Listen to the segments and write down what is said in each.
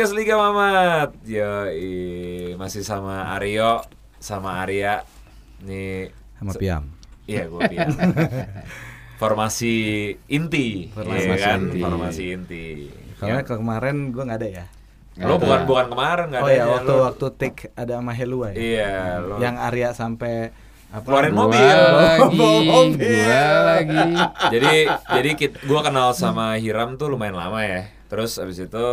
podcast Liga Mamat. Yo, masih sama Aryo, sama Arya. Nih sama Piam. Iya, gue Piam. Formasi inti, Formasi iya kan? inti. Formasi inti. Soalnya kemarin gua nggak ada ya. Lo bukan bukan kemarin nggak Oh ada ya, ya, waktu lo- waktu take ada sama Helua ya. Iya, lo Yang Arya sampai apa? keluarin Gua mobil. lagi, Mobil. gua lagi. jadi jadi kit, gua kenal sama Hiram tuh lumayan lama ya. Terus abis itu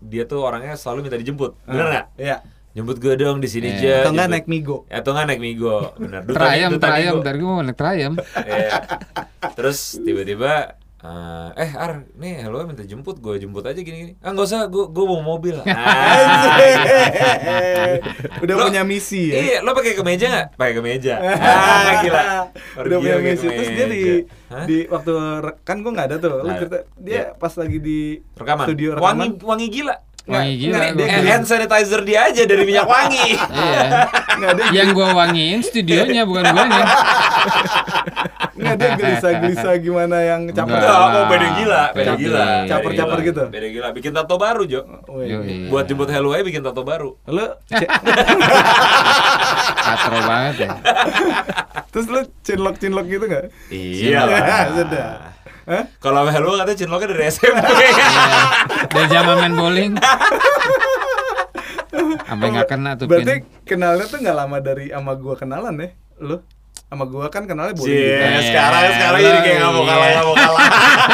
dia tuh orangnya selalu minta dijemput. Bener nggak? Iya. Jemput gue dong di sini aja. Atau nggak naik Migo. Atau nggak naik Migo. Bener. Duta- Trayam, Duta trayam, Migo. ntar gue mau naik trayam. Iya. Terus tiba-tiba eh, eh Ar, nih hello minta jemput, gue jemput aja gini-gini. Ah nggak usah, gue gue mau mobil. Ah, Udah Lo- punya misi ya. Iya, lo pakai kemeja nggak? Pakai kemeja. Ah, gila. Udah punya misi terus dia di kemeja. Hah? di waktu kan gua nggak ada tuh. Nggak ada. cerita dia Iya. pas lagi di rekaman. studio wangi rekaman. wangi gila. Nggak, Wangi gila nggak, gua. dia hand sanitizer dia aja dari minyak wangi. Iya. nggak dia Yang gua wangiin studionya bukan gue nya. nggak dia gelisah-gelisah gimana yang caper. Enggak. Enggak, mau beda gila, beda gila. Caper-caper gitu? Beda gila, bikin tato baru, Jo. Wih. Yoi. Buat jemput Hello aja bikin tato baru. Lu Katro banget ya. terus lu cinlok-cinlok gitu nggak? Iya Sudah. Hah? Kalau sama Hello katanya cinloknya dari SMP. Dari zaman main bowling. Sampai nggak kena tuh Berarti pin. kenalnya tuh nggak lama dari ama gua kenalan ya? Lu? Sama gua kan kenalnya boleh. Cie, Eh, sekarang sekarang jadi kayak nggak mau kalah nggak mau kalah.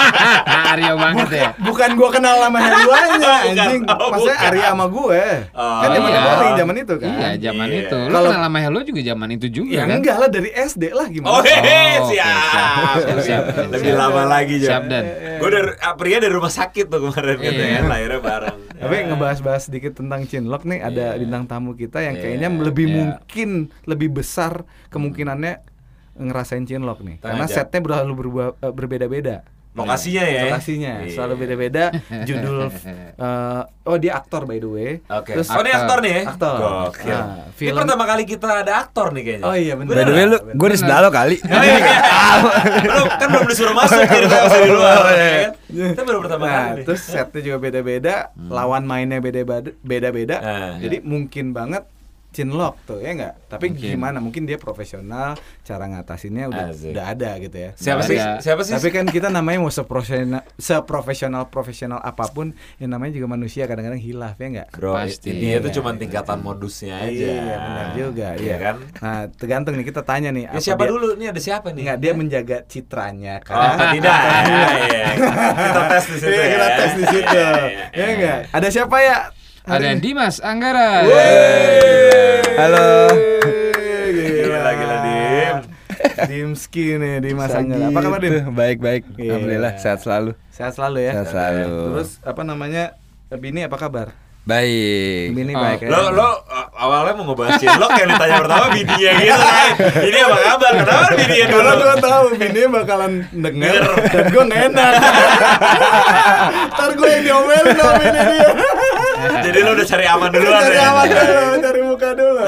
Aryo banget ya. Bukan gua kenal sama Bukan, anjing. oh, Maksudnya. Arya sama gue. Oh, kan zaman iya. bowling zaman itu kan. Iya, zaman Iya. itu. Lu Kalau- kenal sama Hello juga zaman itu juga Ya kan? enggak lah dari SD lah gimana? Oh, hehe, Oh, oke, siap. siap, siap, siap, Lebih siap. lama lagi, Jo. Siap, Dan. Gue dari pria dari rumah sakit tuh kemarin Iya. katanya kan lahirnya bareng. Tapi ngebahas-bahas sedikit tentang Cinlok nih ada Iya. bintang tamu kita yang Iya, kayaknya lebih iya. mungkin lebih besar kemungkinannya ngerasain Cinlok nih. Tanya Karena aja. setnya selalu berubah- eh, berbeda-beda. Lokasinya ya. Lokasinya Iya. selalu beda-beda. Judul eh, oh dia aktor by the way. Oke. Terus oh ini aktor nih ya? Aktor. Gokil. Nah, Ini film- pertama kali kita ada aktor nih kayaknya. Oh iya bener. Bener By the way lu, gue di sebelah lo kali. Oh, iya, iya. Belum kan belum disuruh masuk jadi kita masih di luar. ya kan? Kita baru pertama Nah, kali terus setnya juga beda-beda, lawan mainnya beda-beda, beda-beda. Nah. Jadi mungkin banget Cinlok tuh ya nggak? Tapi Mungkin. gimana? Mungkin dia profesional, cara ngatasinnya udah Asik. udah ada gitu ya. Siapa Nggak sih? Siapa sih? Tapi kan kita namanya mau seprofesional seprofesional profesional apa pun, yang namanya juga manusia kadang-kadang hilaf ya nggak? Bro, Pasti. dia tuh Iya. cuma tingkatan modusnya aja. Iya benar juga, Iya iya kan? Nah tergantung nih kita tanya nih. Ya, apa siapa dia- dulu? Ini ada siapa nih? Nggak dia menjaga citranya Oh, apa kan? tidak? Iya, iya. Kita tes di situ. Iya, kita ya. tes di situ. Iya, Ya iya, iya. enggak? Ada siapa ya? Ada ini? Dimas Anggara. Halo. Gila, gila, Dim. Dimski nih Dimas. Anggara. Apa kabar Dim? Baik baik. Iya. Alhamdulillah sehat selalu. Sehat selalu ya. Sehat selalu. Terus apa namanya? Bini apa kabar? Baik. Bini Oh. baik ya. Lo lo awalnya mau ngebahas cinlok yang ditanya pertama bininya gitu kan. Ini apa kabar? Kenapa bininya dulu? Karena gue tahu bini bakalan denger dan gue gak enak. Ntar gue yang diomelin sama bini dia. Jadi lo udah cari aman duluan Cari ya. aman dulu, cari muka dulu.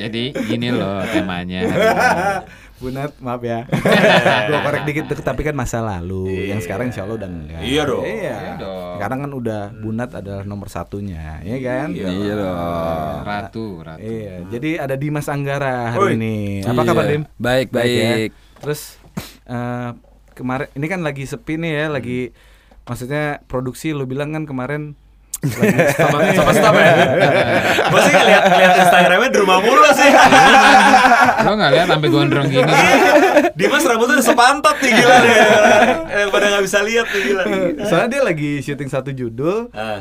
Jadi gini loh temanya. Bunat, maaf ya. gue korek dikit, tapi kan masa lalu. Iya. Yang sekarang insya Allah udah enggak. Iya dong. Iya. Iya dong. Sekarang kan udah Bunat adalah nomor satunya, ya kan? Iya. Iya dong. Ratu, ratu. Iya, jadi ada Dimas Anggara hari Woi. ini. Apa kabar Iya. Dim? Baik ya. baik. Terus eh, kemarin ini kan lagi sepi nih ya, lagi maksudnya produksi lu bilang kan kemarin Sama sama stop ya. Gue sih ngeliat ngeliat Instagramnya di rumah mulu sih. Lo nggak lihat sampai gondrong gini? Dimas rambutnya udah sepantat nih gila nih. Eh, pada nggak bisa lihat nih gila. soalnya dia lagi syuting satu judul eh,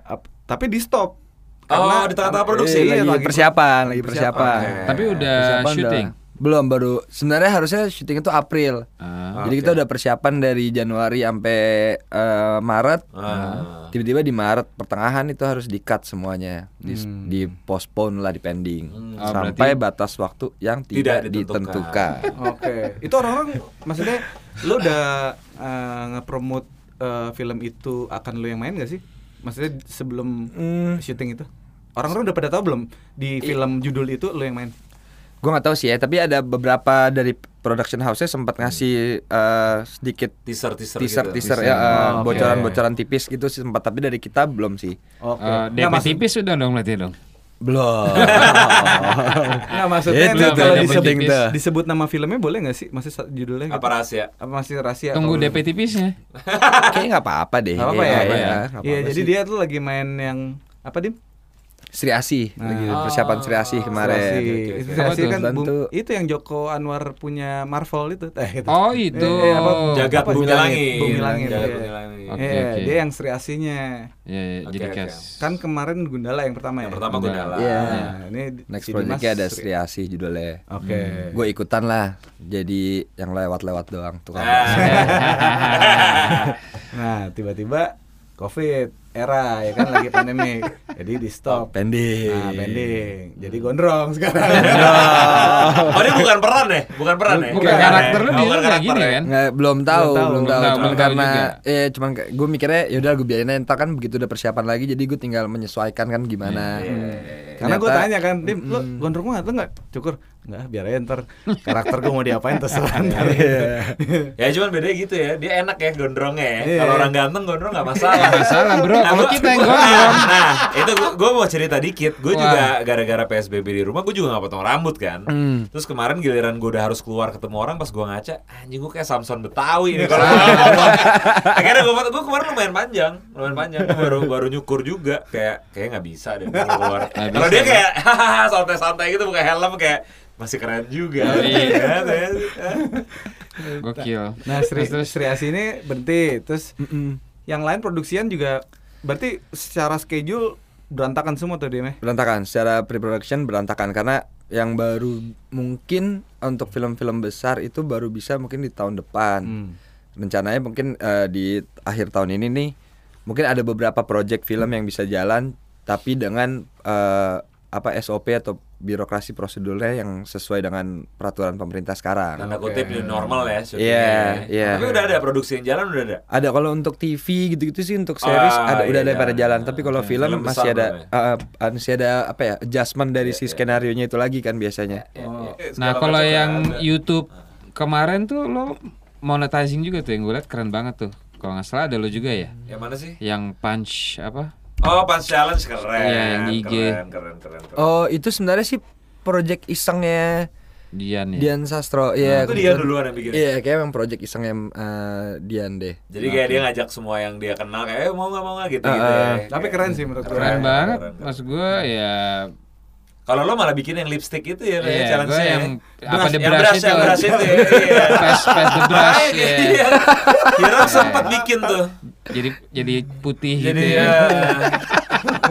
ap- tapi di stop. Oh, di tengah-tengah produksi. Iya, lagi persiapan, lagi persiapan. Oke. Tapi udah Persiapan syuting. udah- Belum baru. Sebenarnya harusnya syuting itu April. Ah. Jadi kita udah persiapan dari Januari sampai eh, Maret. Ah. Tiba-tiba di Maret pertengahan itu harus di-cut semuanya, di, di postpone lah, di pending Oh, sampai berarti- batas waktu yang Tidak tidak, ditentukan. ditentukan. Oke. Itu orang-orang maksudnya lu udah eh, nge-promote eh, film itu akan lu yang main gak sih? Maksudnya sebelum Hmm. syuting itu? Orang-orang udah pada tahu belum di film judul itu lu yang main? Gue nggak tahu sih ya, tapi ada beberapa dari production house-nya sempat ngasih eh, sedikit Teaser teaser teaser gitu. teaser Teaser. ya eh, Oh, bocoran-bocoran tipis gitu sih sempat tapi dari kita belum sih. Oke. Eh, Nggak, DP tipis sudah dong berarti dong. Belum. Nggak, maksudnya Itu kalau disebut, disebut nama filmnya boleh nggak sih? Masih judulnya gitu? Apa rahasia? Apa masih rahasia? Tunggu DP tipisnya. Kayaknya nggak apa-apa deh. Nggak apa-apa Iya, ya? iya, nggak Iya, apa-apa jadi sih. dia tuh lagi main yang apa dim? Sri Asih lagi persiapan Sri Asih kemarin. Serasi. oke, oke, Itu oke. Serasi Apa tuh? kan bum- tuh- itu yang Joko Anwar punya Marvel itu. Eh, itu. Oh itu. Eh, eh, apa? Jagat Apa? bumi Langit. Bumi langit. Jagat iya. bumi langit. Oke, Iya, oke. dia yang Sri Asinya. Ya, ya, Oke, jadi cast. Kan kemarin Gundala yang pertama Yang ya. pertama Enggak. Gundala. Iya. Nah, ini Next si projectnya ada Sri Asih judulnya. Oke. Gue ikutan lah, jadi yang lewat-lewat doang tuh. Ah. Nah, tiba-tiba Covid era ya kan lagi pandemi. Jadi di stop. Pending. Nah, pending. Jadi gondrong sekarang. Oh ini bukan peran ya? Bukan peran ya? Bukan karakter lu Oh, dia bukan kayak karakter gini ya? kan. Nggak, belum tahu, Belum tahu, belum belum tahu. tahu, Cuman belum karena juga. eh cuman gue mikirnya ya udah gue biarin aja, ntar kan begitu udah persiapan lagi jadi gue tinggal menyesuaikan kan gimana. Karena gue tanya kan, Dim, lu gondrong banget lu nggak? Cukur? Enggak, biar aja ntar karakter gue mau diapain terserah ntar. Ya cuman bedanya gitu ya, dia enak ya gondrongnya ya. Iya. Kalau orang ganteng gondrong gak masalah. Nggak masalah, bro. Kalau gua- kita yang gondrong. Nah, itu gue mau cerita dikit. Gue juga gara-gara PSBB di rumah, gue juga gak potong rambut kan. Hmm. Terus kemarin giliran gue udah harus keluar ketemu orang, pas gue ngaca, anjing gue kayak Samson Betawi nih kalau gua potong. Akhirnya gue gue kemarin lumayan panjang, lumayan panjang. Gua baru baru nyukur juga, kayak kayak nggak bisa deh kalau keluar. Nggak Kalau dia Bang. kayak hahaha santai-santai gitu pakai helm kayak masih keren juga. Oh, iya. Ya, ya. Gokil. Nah, Sri, Terus, terus. Sri Asi ini berhenti. Terus Mm-mm. yang lain produksian juga berarti secara schedule berantakan semua tuh Dim ya? Berantakan, secara pre-production berantakan karena yang baru mungkin untuk film-film besar itu baru bisa mungkin di tahun depan. Hmm. Rencananya mungkin eh, di akhir tahun ini nih mungkin ada beberapa project film yang bisa jalan tapi dengan eh, apa SOP atau birokrasi prosedurnya yang sesuai dengan peraturan pemerintah sekarang. Tanda kutip new normal ya. Iya, iya. Tapi udah ada produksi yang jalan udah ada. Ada kalau untuk TV gitu-gitu sih untuk series Ah, ada udah iya, ada pada jalan. Tapi kalau Oke. film, Film masih ada ya? uh, masih ada apa ya adjustment dari si skenario nya itu lagi kan biasanya. Oh. Nah, kalau yang ada. YouTube kemarin tuh lo monetizing juga tuh yang gue liat keren banget tuh. Kalau nggak salah ada lo juga ya. Yang mana sih? Yang punch apa? Oh, Punch Challenge keren. Iya, yang di IG. Keren, keren, keren. keren. Oh itu sebenarnya sih project isengnya Dian ya. Dian Sastro. Iya. itu dia duluan yang bikin. Iya kayak emang project isengnya uh, Dian deh. Jadi kayak dia ngajak semua yang dia kenal kayak eh mau nggak mau nggak gitu gitu Ah, ya. Tapi keren sih menurut gue. Keren Keren, banget. keren, keren. Maksud gue ya Kalau lo malah bikin yang lipstick itu ya, Iya, challenge gua yang apa, the yang brush brush, itu. yang brush itu ya. Iya. Pass pass the brush Ah, ya. iya. Hiram sempat bikin tuh. Jadi jadi putih Jadi gitu ya. ya.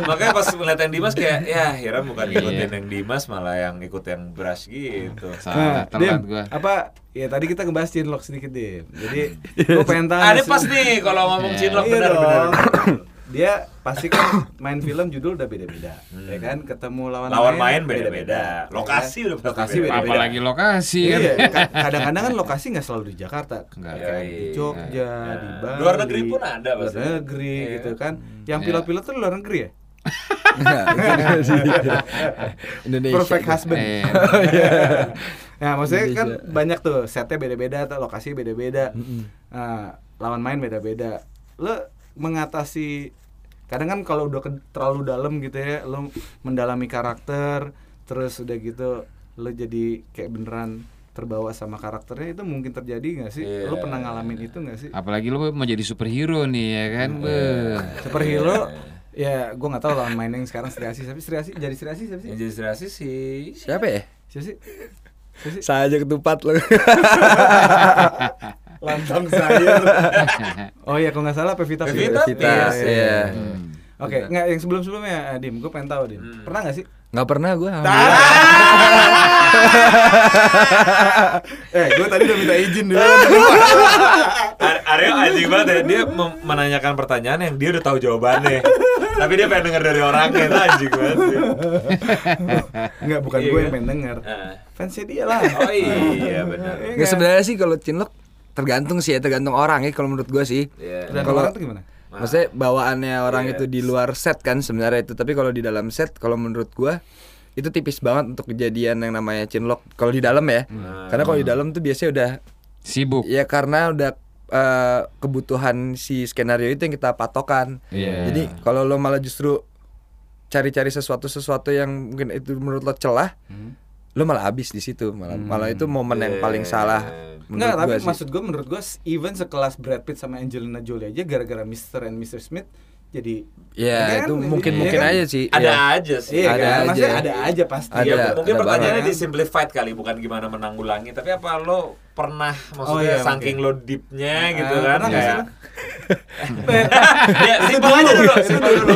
Makanya pas ngeliat yang Dimas kayak ya Hiram bukan Iya. ngikutin yang Dimas malah yang ikut yang brush gitu. Salah, Nah, gua. apa ya tadi kita ngebahas Cinlok sedikit Dim. Jadi gue pengen tanya Ada sih- pas nih kalau ngomong Iya. cinlok Iya benar dong. benar. Dia pasti kan main film judul udah beda-beda, ya kan? Ketemu lawan, Hmm. Lawan main beda-beda. ya Lokasi kan? udah lokasi beda-beda. beda-beda. Apalagi lokasi kan. Iya, ka- kadang-kadang kan lokasi nggak selalu di Jakarta, Nggak. kayak di Iya. Jogja, Nah, di Bali, luar negeri pun ada luar negeri Iya. gitu kan. Yang Iya. pilot-pilot tuh luar negeri ya? Indonesia. Perfect husband. Eh, Nah, maksudnya kan banyak tuh setnya beda-beda, atau lokasi beda-beda. Nah, lawan main beda-beda. Lo mengatasi kadang kan kalau udah ke- terlalu dalam gitu ya, lo mendalami karakter, terus udah gitu lo jadi kayak beneran terbawa sama karakternya itu mungkin terjadi nggak sih? Iya. Lo pernah ngalamin itu nggak sih? apalagi lo mau jadi superhero nih ya kan. Iya. Beuh. Superhero ya gue nggak tahu lawan main yang sekarang Sri Asih tapi Sri Asih jadi Sri Asih siapa sih? Jadi serasi sih. Siapa ya? Siapa sih? Siapa sih? Saya aja ketupat lo. Lantang saya. oh iya, kalau nggak salah Pevita Pevita. Pierce, Iya, iya. iya. Hmm. Oke, nggak yang sebelum-sebelumnya, eh, Dim, gue pengen tahu, Dim. Hmm. Pernah nggak sih? Nggak pernah gue. eh, gue tadi udah minta izin dulu. Ar- Aryo anjing banget ya, dia menanyakan pertanyaan yang dia udah tahu jawabannya Tapi dia pengen denger dari orangnya, itu anjing banget sih Nggak, bukan Iya gue yang pengen denger. Ah. Fansnya dia lah. Oh iya benar Iya Nggak nggak? sebenarnya sih kalau cinlok tergantung sih ya tergantung orang ya kalau menurut gue sih. Iya. Dan Kalau- orang tuh gimana? Maksudnya bawaannya orang Iya. itu di luar set kan sebenarnya itu, tapi kalau di dalam set kalau menurut gua itu tipis banget untuk kejadian yang namanya chinlock kalau di dalam ya. Karena kalau di dalam tuh biasanya udah Sibuk. ya karena udah eh, kebutuhan si skenario itu yang kita patokan. Iya. Jadi kalau lo malah justru cari-cari sesuatu-sesuatu yang mungkin itu menurut lo celah, lo malah habis di situ. Malah malah itu momen yang paling salah. Enggak, tapi gua sih. maksud gue menurut gue even sekelas Brad Pitt sama Angelina Jolie aja gara-gara Mr. and Mr. Smith jadi Ya kan? itu mungkin Iya mungkin kan? aja sih. Ada ya. aja sih. Iya Ada kan? aja. Maksudnya ada aja pasti. Ada. Ya, mungkin ada pertanyaannya di simplified kali bukan gimana menanggulangi tapi apa lo pernah Oh, maksudnya iya, saking mungkin. lo deepnya Ah, gitu kan kayak sih ya simpel aja dulu simpel dulu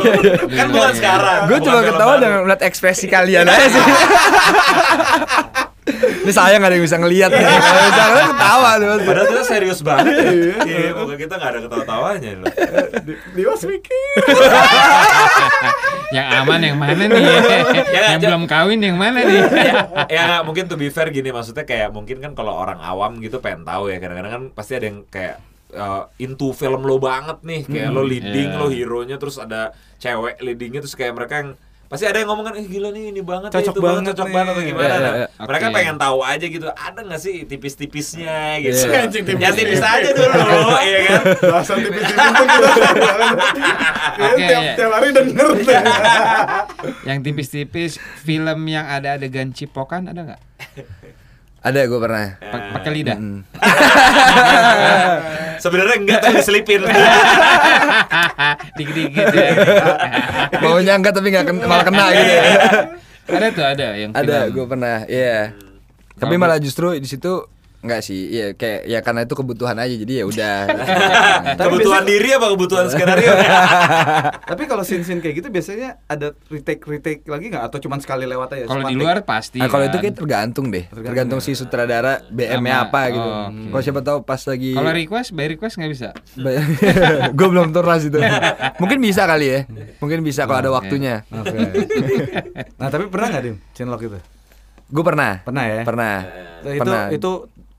kan bukan sekarang Gue cuma ketawa dengan melihat ekspresi kalian aja sih. Ini saya nggak ada yang bisa ngelihat nih. Kalau bisa ngeliat ketawa tuh. Padahal kita serius banget. Iya, muka kita nggak ada ketawa-tawanya loh. Dia was mikir. yang aman yang mana nih? yang ja- belum kawin yang mana nih? ya mungkin to be fair gini maksudnya kayak mungkin kan kalau orang awam gitu pengen tahu ya kadang-kadang kan pasti ada yang kayak uh, into film lo banget nih kayak lo leading Iya. lo hero nya terus ada cewek leadingnya terus kayak mereka yang pasti ada yang ngomong kan eh gila nih ini banget ya, Cocok itu banget cocok nih." banget atau gimana Iya, Nah, iya, iya. mereka pengen tahu aja gitu ada nggak sih tipis-tipisnya gitu Iya. Anjing, tipis. ya tipis aja dulu iya kan Bahasa tipis-tipis kita Kayaknya Oke, tiap, iya. tiap hari denger yang tipis-tipis film yang ada adegan cipokan ada nggak? Ada gue pernah. Pa- Pakai lidah. Mm. sebenarnya enggak tapi diselipin Dikit-dikit ya. Maunya enggak tapi nggak ken- malah kena gitu. Iya. ada tuh ada yang Ada, gue pernah. Iya. Tapi malah justru di situ Enggak sih, iya kayak ya karena itu kebutuhan aja jadi ya udah. kebutuhan biasanya- diri apa kebutuhan skenario Tapi kalau scene-scene kayak gitu biasanya ada retake-retake lagi nggak atau cuma sekali lewat aja? Kalau di luar pasti. Nah, kalau itu kan. kayak tergantung deh, Tergantung tergantung ya. si sutradara BM-nya Sama- apa gitu. oh, oke. Kalau siapa tahu pas lagi Kalau request, by request nggak bisa. gue belum turnas itu. Mungkin bisa kali ya. Mungkin bisa kalau ada waktunya. Oke. nah tapi pernah nggak dim chinlock itu? Gue pernah. Pernah ya? Pernah. Nah, itu Pernah. itu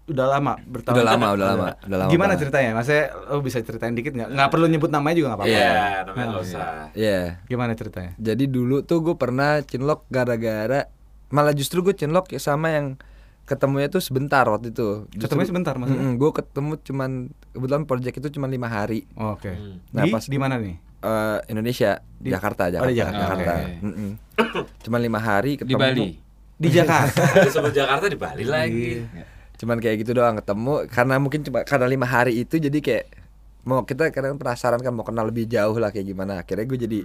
udah lama bertahun. Udah lama, udah lama, udah lama Gimana ceritanya? Maksudnya lo bisa ceritain dikit nggak? Nggak perlu nyebut namanya juga nggak apa-apa. Iya. Iya, namanya nggak usah. Iya. Gimana ceritanya? Jadi dulu tuh gue pernah cinlok gara-gara malah justru gue cinlok ya sama yang ketemunya tuh sebentar waktu itu. Ketemunya sebentar maksudnya? gue ketemu cuman kebetulan project itu cuma lima hari. Oh, Oke. Nah, di pas- di mana nih? Eh, Indonesia, Di- Jakarta, Oh, Jakarta, di Jakarta. Oke. Mm-mm. Cuman lima hari Di ketemu. Bali. Di Jakarta. Disebut Jakarta di Bali lagi. Cuman kayak gitu doang ketemu karena mungkin cuma karena lima hari itu jadi kayak mau kita kadang penasaran kan mau kenal lebih jauh lah kayak gimana. Akhirnya gue jadi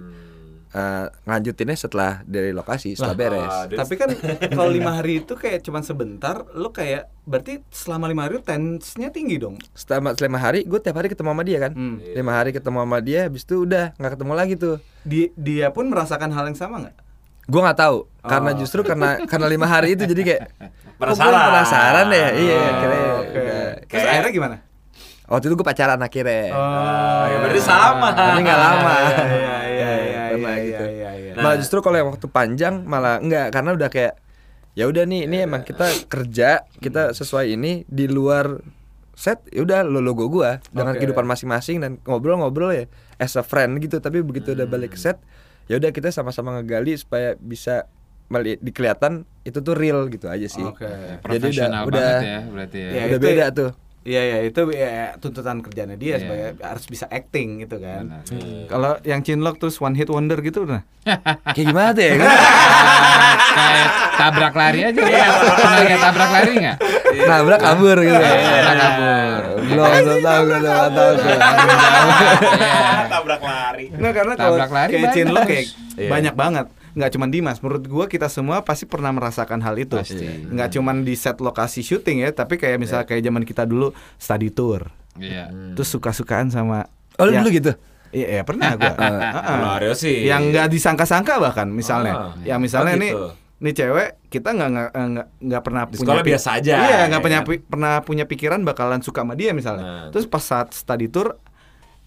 eh, ngelanjutinnya setelah dari lokasi setelah beres. ah, Tapi kan kalau lima hari itu kayak cuman sebentar, lo kayak berarti selama lima hari tense-nya tinggi dong. Setelah lima hari gue tiap hari ketemu sama dia kan. Hmm. Lima hari ketemu sama dia, habis itu udah nggak ketemu lagi tuh. Di, dia pun merasakan hal yang sama nggak? Gue nggak tahu karena Oh. justru karena karena lima hari itu jadi kayak Penasaran. penasaran ya. Iya, Oh, Oke. udah. Terus Kayak- akhirnya gimana? Waktu itu gue pacaran akhirnya. Oh, ya berarti sama. Tapi nggak lama. Iya iya iya iya Pernah iya gitu. iya iya. Nah. Malah justru kalau yang waktu panjang malah enggak karena udah kayak ya udah nih ini emang kita kerja kita sesuai ini di luar set ya udah lo logo gua dengan Oke. kehidupan masing-masing dan ngobrol-ngobrol ya as a friend gitu tapi begitu udah balik ke set ya udah kita sama-sama ngegali supaya bisa dikelihatan itu tuh real gitu aja sih. Oke. Jadi udah Profesional udah banget ya berarti ya. Ya, udah itu- beda tuh. Iya ya itu ya, tuntutan kerjanya dia Iya. sebagai harus bisa acting gitu kan. Benar. Kalau yang Chinlock terus one hit wonder gitu udah. Kayak gimana tuh ya? kayak tabrak lari aja ya. Pernah kayak tabrak lari nggak? Nabrak kabur gitu. Tabrak kabur. Belum belum tahu belum tahu tabrak lari. Nggak karena kalau Tabrak lari kayak. Chinlock kayak Iya. banyak banget. Nggak cuma Dimas, menurut gua kita semua pasti pernah merasakan hal itu. Pasti. Nggak cuma di set lokasi syuting ya, tapi kayak misalnya kayak zaman kita dulu study tour. Iya. Terus suka-sukaan sama Oh lu Ya. dulu gitu? Iya, iya, pernah gua. Heeh. Kalau Aryo sih. Yang nggak disangka-sangka bahkan misalnya. Ah, yang misalnya oh nih gitu. nih cewek kita nggak nggak nggak nggak pernah Di sekolah pi- biasa aja, Iya, nggak ya punya kan? pernah punya pikiran bakalan suka sama dia misalnya. Nah. Terus pas saat study tour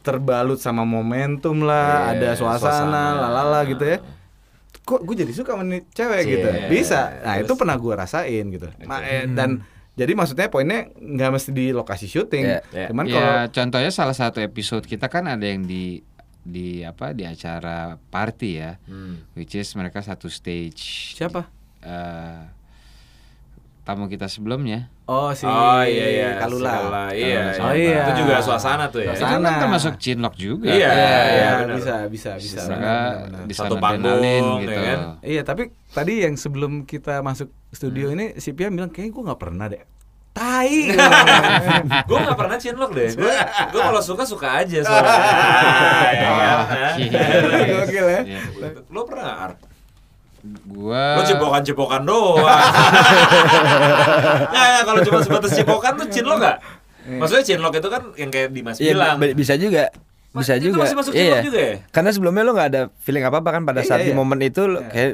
terbalut sama momentum lah, Iya, ada suasana, suasana. lalala gitu ya. Kok gue jadi suka sama cewek Iya, gitu. Bisa. Nah, terus? itu pernah gue rasain gitu. Ma- eh, dan jadi maksudnya poinnya nggak mesti di lokasi syuting. Iya, iya. Cuman kalau Ya contohnya salah satu episode kita kan ada yang di di apa di acara party ya, Hmm. which is mereka satu stage. siapa? eh, tamu kita sebelumnya. Oh si Oh iya iya. Kalula. Kalula, Iya. Oh iya. Itu juga suasana tuh ya. Itu Suasana. kan termasuk cinlok juga. Iya, Iya, iya, benar. bisa bisa bisa. Benar, benar, benar. di Satu panggung, ya gitu. kan? Iya, tapi tadi yang sebelum kita masuk studio ini si Pia bilang kayaknya gue nggak pernah deh. Tai. gue gak pernah cinlok deh. Gue gue kalau suka suka aja soalnya. Ya kan? Oke. Gokil ya. Iya. Lo pernah Art? Gua Lo cipokan-cipokan doang. Nah, ya, kalau cuma sebatas cipokan tuh cinlok gak? Maksudnya cinlok itu kan yang kayak Dimas Iya, bilang. bi- bisa juga. Mas, Bisa itu juga. masih masuk iya. juga ya? Karena sebelumnya lo nggak ada feeling apa-apa kan pada Iya, saat di iya. momen itu lo Iya. kayak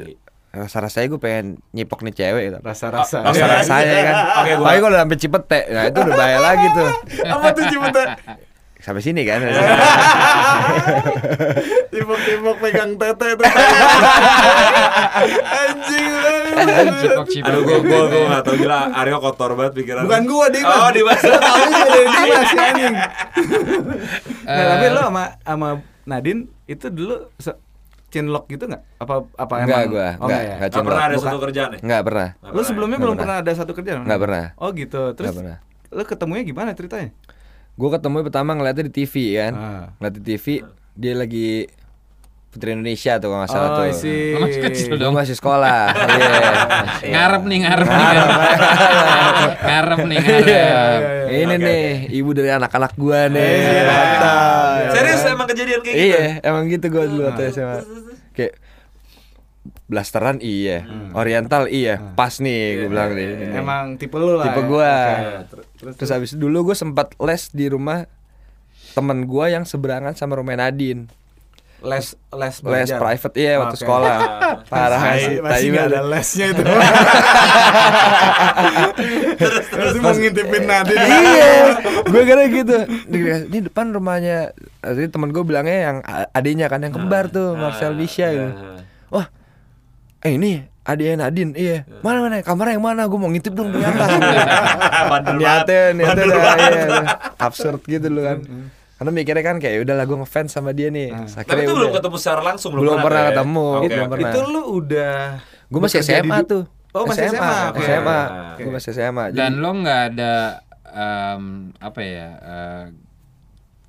rasa-rasanya gue pengen nyipok nih cewek gitu. Rasa-rasa. Rasa-rasanya kan. Oke, gua- Tapi kalau udah sampai cipete, nah itu udah bahaya lagi tuh. Apa tuh Cipta? Sampai sini kan. Cipok-cipok pegang tete itu. Anjing cipok-cipok. Aduh, gue gue gue nggak tahu gila. Aryo kotor banget pikiran. Bukan gua Dimas. Oh, Dimas. Tahu dari Dimas si anjing. Nah, Eh, tapi lo sama sama Nadine itu dulu cinlok gitu nggak? Apa apa Enggak emang? gua, Oh, enggak, ya? enggak Gak pernah ada Bukan. satu kerjaan ya? Enggak pernah. Nggak Lu pernah sebelumnya Nggak belum pernah. pernah ada satu kerjaan? Nggak pernah. Oh gitu. Terus pernah. lu ketemunya gimana ceritanya? Gue ketemu pertama ngeliatnya di TV kan. Ah. Ngeliat di TV dia lagi Putri Indonesia tuh kalau nggak salah Oh, tuh. Masih kecil dong. masih sekolah. Iya. Ngarep nih, ngarep nih. Ngarep, ngarep nih, ngarep. iya, Ini nih ibu dari anak-anak gua nih. Iya, mantap. Serius emang kejadian kayak gitu? Iya, emang gitu gua dulu waktu SMA. Kayak blasteran iya, oriental iya, pas nih gue bilang nih. Ini. Emang tipe lu lah. Tipe ya? gua. Oke. Terus, Terus habis itu dulu gue sempat les di rumah temen gua yang seberangan sama rumah Nadine. les les Les belajar. private iya waktu Oke. sekolah. Parah sih, masih nggak ada lesnya itu. terus mau ngintipin Nadine. iya, gue kira gitu. Ini depan rumahnya, jadi temen gue bilangnya yang adiknya kan yang kembar tuh, Marcel Bisha gitu. Wah, eh ini adiknya Nadine, iya. Mana mana kamarnya yang mana? Gue mau ngintip dong di atas. Niatnya, niatnya udah banget. iya, absurd gitu loh kan. Karena mikirnya kan kayak udahlah gue ngefans sama dia nih. Terus Tapi itu belum udah. ketemu secara langsung Belum pernah ya? ketemu, Oke, belum pernah. Itu lu udah Gue masih SMA di- tuh. Oh, masih SMA. Oke. SMA. Oke. Gue masih SMA. Jadi- Dan lo nggak ada em, apa ya eh,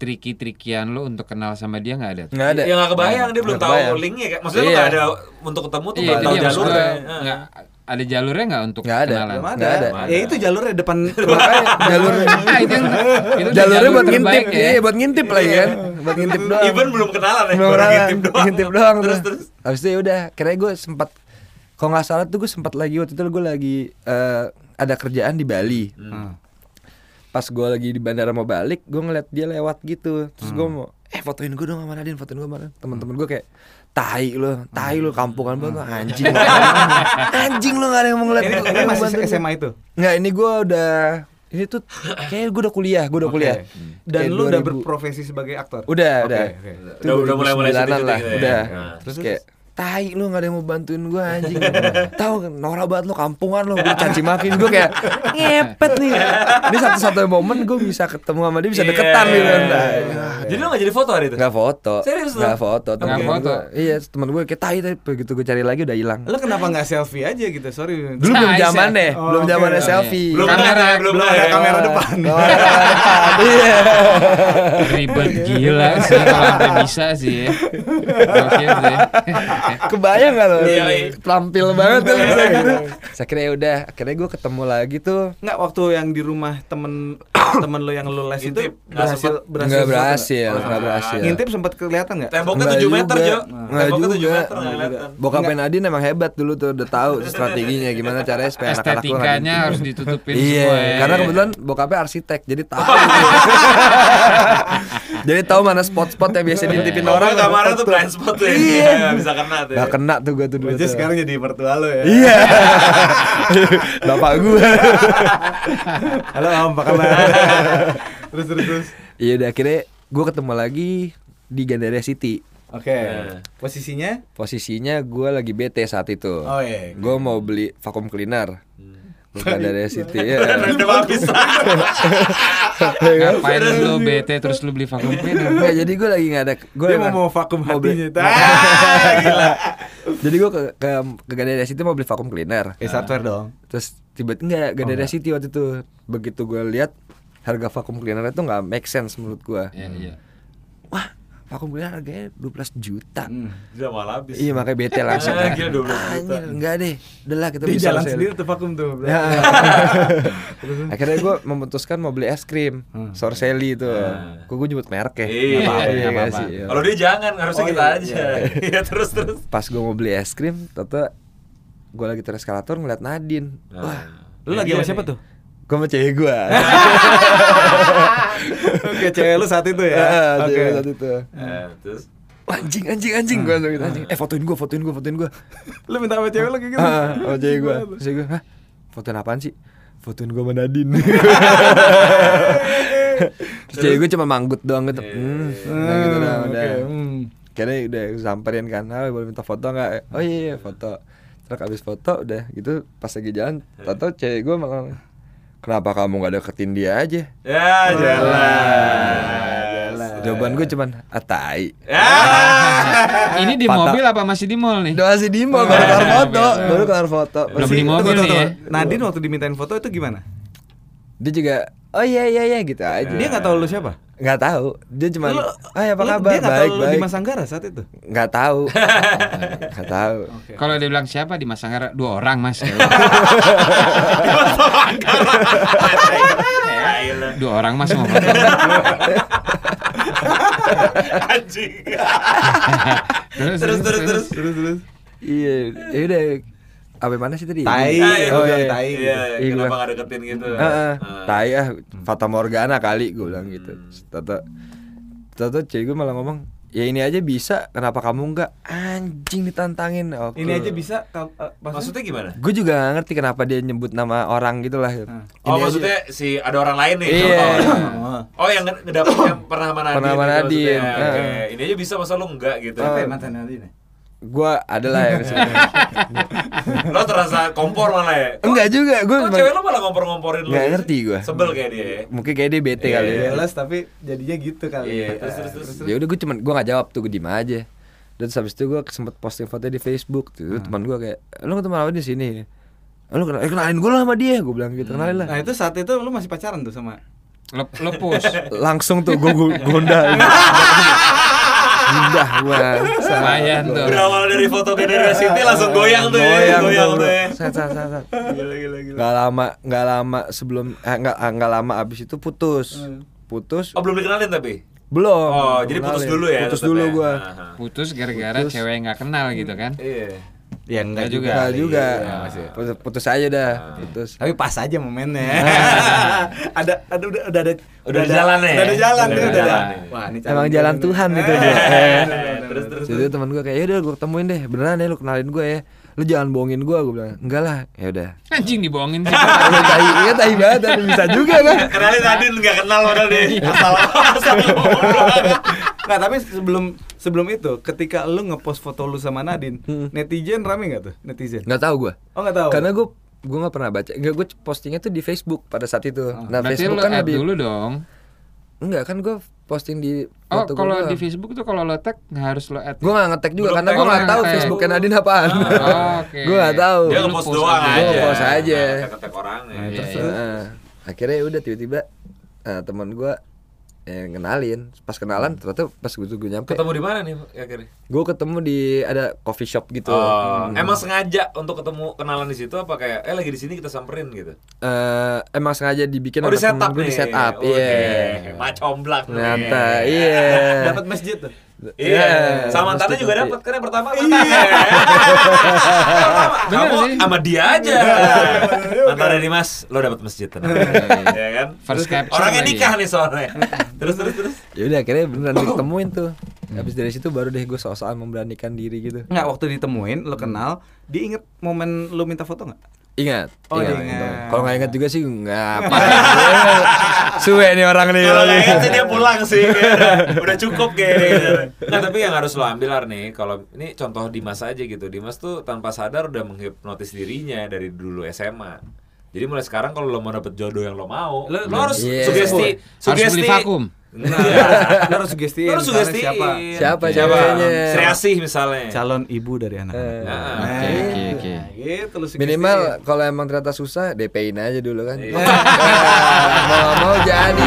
triki-trikian lo untuk kenal sama dia nggak ada? tuh? nggak ada. Ya nggak kebayang dia belum Nggak tahu kebayang. linknya kayak maksudnya lu Iya. nggak ada untuk ketemu tuh Iya, itu tahu jalurnya. nggak ada jalurnya nggak untuk Nggak ada. kenalan? Belum ada. Nggak ada. Ya itu jalurnya depan Makanya jalurnya itu yang itu jalurnya jalur buat ngintip, ya. iya buat ngintip lagi kan, buat ngintip doang. Even belum kenalan ya, Belum kenalan, ngintip doang. ngintip doang terus terus. Habis itu ya udah, kira gue sempat kalau nggak salah tuh gue sempat lagi waktu itu gue lagi eh, ada kerjaan di Bali. Hmm. Pas gue lagi di bandara mau balik, gue ngeliat dia lewat gitu. Terus gue mau eh fotoin gue dong sama Nadine, fotoin gue sama Nadine. Temen-temen gue kayak tai lo, tai lo kampungan banget lo, anjing lo. anjing lo gak ada yang mau ngeliat Ini, gua, ini mau masih. SMA itu. Nggak, ini gue udah ini tuh kayak gue udah kuliah, gue udah Oke. kuliah. Dan Kayak lu udah 2000. berprofesi sebagai aktor. Udah, Oke, udah. Itu Udah- udah mulai-mulai 2009-an syuting-syuting lah, gitu ya. udah. Nah. Terus kayak tai lu gak ada yang mau bantuin gue anjing Tahu kan norak banget lu kampungan lu Gue caci makin gue kayak ngepet nih Ini satu-satunya momen gue bisa ketemu sama dia bisa Iya, deketan iya, gitu iya, Nah, iya. Jadi lu gak jadi foto hari itu? Nggak foto Serius lu? Nggak foto Nggak temen foto? gua- Iya temen gue kayak tai tapi begitu gue cari lagi udah hilang Lu kenapa nggak selfie aja gitu? Sorry. Dulu belum zaman iya. deh Oh, Belum oke. zamannya Iya. selfie Belum Kamera, belum belum ada ya. kamera depan. Oh, Iya Ribet gila sih kalau bisa sih ya. Gokil sih. Kebayang gak lo? Iya, iya. Tampil banget kan bisa gitu. Saya kira ya udah, akhirnya gue ketemu lagi tuh. Nggak waktu yang di rumah temen temen lu yang lu les itu berhasil berhasil Nggak foto berhasil, nggak? nggak berhasil. Ngintip sempat kelihatan nggak? Temboknya Nggak 7 meter. Jo. Temboknya 7 juga. meter kelihatan. Bokapnya Nadine emang hebat dulu tuh udah tahu strateginya gimana caranya supaya anak-anak nggak Estetikanya harus ditutupin Iya, semua ya. karena kebetulan bokapnya arsitek, jadi tahu. jadi tahu mana spot-spot yang biasa diintipin orang. kamarnya tuh blind spot tuh ya. Iya. Nggak bisa kena tuh. ya. Gak kena tuh gue tuh dulu. Tuh. sekarang jadi mertua lu ya. Iya. Bapak gue. Halo Om, apa kabar? terus terus terus. Iya udah akhirnya gue ketemu lagi di Gandaria City. Oke. Posisinya? Posisinya gue lagi bete saat itu. Oh iya. Gue mau beli vacuum cleaner. Di Gandaria City ya. Random habis. Ngapain lu bete terus lu beli vacuum cleaner? Nggak, jadi gue lagi nggak ada gue Dia mau mau vakum hatinya. Ah, gila. Jadi gue ke ke, ke Gadara City mau beli vacuum cleaner. Eh software dong. Terus tiba-tiba enggak Gadara City waktu itu. Begitu gue lihat harga vacuum cleaner itu nggak make sense menurut gue. Iya, iya. Vacuum cleaner harganya 12 juta. Hmm. Udah malah habis. Iya makanya bete langsung. Ah, gila 12 juta. Anjir, enggak deh. Udah lah kita Di bisa jalan sendiri tuh vakum tuh. Ya. Akhirnya gue memutuskan mau beli es krim Hmm. Sorcelli itu. Ah. Kok gue nyebut merek ya? Iya, apa-apa, iya apa-apa. sih? Iya. Kalau dia jangan, harusnya Oh, kita iya, aja. Iya, terus terus. Pas gue mau beli es krim, Tata gue lagi turun eskalator ngeliat Nadine. Nah, Wah, Lu lagi sama siapa tuh? gue sama cewek gue. Oke, cewek lu saat itu ya. Oke. Cewek saat itu. Eh, terus Wah, anjing anjing anjing gue langsung gitu anjing. Eh fotoin gue, fotoin gue, fotoin gue. Lu minta sama cewek lu kayak gitu. Ah, sama cewek gue. Terus cewek gue, hah? Fotoin apaan sih? Fotoin gue sama Nadine. Terus cewek gue cuma manggut doang gitu. Hmm, nah gitu dah, Hmm, udah. oke, hmm. Kayaknya udah samperin kan, ah, boleh minta foto nggak? Oh iya, iya foto. Terus abis foto udah gitu pas lagi jalan, tau cewek gue malah kenapa kamu nggak deketin dia aja? ya jalan. Jawaban gue cuman atai. Ya. Ini di Patah. mobil apa masih di mall nih? Doa si Dimo baru kelar foto, baru kelar foto. Belum Masih- di mobil nih ya. Nadine waktu dimintain foto itu gimana? Dia juga oh iya iya iya gitu aja. Dia nggak tahu lu siapa? Nggak tahu. Dia cuma Lu- ah apa kabar? Dia nggak Baik tahu baik. di Masanggara saat itu. Nggak tahu. Nggak tahu. Kalau dia bilang siapa di Masanggara dua orang mas dua orang mas mau foto. Anjing. terus Terus terus terus. Terus terus. Iya, ya udah. Apa mana sih tadi? Tai. Ah, iya, Oh, iya, bilang, tai. Iya, Iya, kenapa gua- nggak deketin gitu? Heeh, Ah. tai ah, Fata Morgana kali gue bilang gitu. Tato Tato cewek gue malah ngomong, "Ya ini aja bisa, kenapa kamu enggak?" Anjing ditantangin. Oke. Ini aja bisa ka- eh, Maksudnya gimana? Gue juga gak ngerti kenapa dia nyebut nama orang gitu lah. Ah. Oh, Ini aja- maksudnya si ada orang lain nih. Iya. Oh, yang nge- ngedapet yang pernah Nadine. Pernah sama gitu Nadine, maksudnya. Oke. Ini aja bisa masa lu enggak gitu. Siapa ya mantan Nadine? Gue adalah yang Lo terasa kompor malah ya? Enggak juga, gue Kok cewek lo malah ngompor-ngomporin lu? Nggak ngerti gua. Sebel kayak dia ya? mungkin kayak dia bete Iya, kali ya. Jelas tapi jadinya gitu kali. Iya, terus, terus, terus. ya udah gue cuman gue nggak jawab tuh gue diem aja dan terus habis itu gue sempet posting foto di Facebook tuh Hmm. teman gue kayak lu ketemu apa di sini lu kenal, eh, kenalin gue lah sama dia gue bilang gitu kenalin lah Nah, itu saat itu lu masih pacaran tuh sama Lep, lepus langsung tuh gue gonda Indah gue Lumayan tuh. Berawal dari foto Gadara City langsung goyang tuh ya Goyang tuh ya set, set. Gila, gila, gila Nggak lama nggak lama sebelum eh, nggak nggak lama abis itu putus Hmm. putus Oh belum dikenalin tapi? belum Oh, jadi putus Kenalin. dulu ya putus dulu ya? gue Aha. Putus gara-gara cewek yang nggak kenal gitu kan Iya Ya enggak Enggak juga. juga. Nggak juga Iya, masih. putus, putus aja dah putus Tapi pas aja momennya. ada ada udah udah ada Udah ada jalan ya? Udah ada jalan Udah udah ya. Wah, ini Emang jalan nih. Tuhan itu Eh, dia. Eh. Terus, terus. Jadi teman gue kayak, yaudah gue ketemuin deh, beneran ya lu kenalin gue ya. Lu jangan bohongin gue, gue bilang, enggak lah, ya udah. anjing dibohongin sih Iya tai, iya tai banget, tapi bisa juga kan. Kenalin Nadine nggak kenal padahal deh Asal asal. Nggak, tapi sebelum sebelum itu ketika lu ngepost foto lu sama Nadine, Hmm. netizen rame nggak tuh? Netizen. Nggak tahu gue, Oh, nggak tahu. karena gue gue nggak pernah baca, enggak gue postingnya tuh di Facebook pada saat itu. Nah berarti Facebook kan lebih, dulu dong enggak kan gue posting di oh kalau di. Facebook tuh kalau lo tag nggak harus lo add Gue gak ngetek juga karena gue oh, nggak nggak tahu. Facebooknya Nadine apaan. Oh, oke. gue nggak tahu. Dia ngepost post doang aja. Gua post aja. Ketek orangnya Nah, terus, Iya, terus. iya. Nah, akhirnya udah tiba-tiba eh, teman gue yang kenalin, pas kenalan ternyata pas gue gue nyampe, Ketemu di mana nih akhirnya? gue ketemu di ada coffee shop gitu. Oh, emang sengaja untuk ketemu kenalan di situ apa kayak eh lagi di sini kita samperin gitu? Eh, emang sengaja dibikin Oh di setup nih. di setup, iya. Macomblak nih. Ternyata, iya. Dapat masjid tuh. Iya, Iya, sama mantannya mesti juga dapat kan yang pertama mantannya. Bener Kamu sih. sama dia aja. Mantannya Dimas, lo dapat masjid tenang. Iya kan? First caption Orangnya nikah nih soalnya. Terus terus terus. Ya udah akhirnya beneran ditemuin tuh. Habis dari situ baru deh gue soal-soal memberanikan diri gitu. Nggak, waktu ditemuin, lu kenal, dia inget momen lu minta foto nggak? Ingat. Oh, ingat. ingat. Kalau nggak ingat juga sih nggak apa. Suwe nih orang nih. Kalau nggak ingat sih dia pulang sih kayaknya. Udah cukup kayaknya. Nah, tapi yang harus lo ambil Ar, nih kalau ini contoh Dimas aja gitu. Dimas tuh tanpa sadar udah menghipnotis dirinya dari dulu SMA. Jadi mulai sekarang kalau lo mau dapet jodoh yang lo mau, Lo- lo, harus Iya. sugesti harus beli sugesti vakum Nah, Lu harus sugestiin Lu harus sugestiin. siapa Siapa Siapa? Asih misalnya. calon ibu dari anak. Eh. Nah, Oke, oke, oke. Gitu lu sugestiin. Minimal kalau emang ternyata susah DP-in aja dulu kan. Iya. Nah, mau mau jadi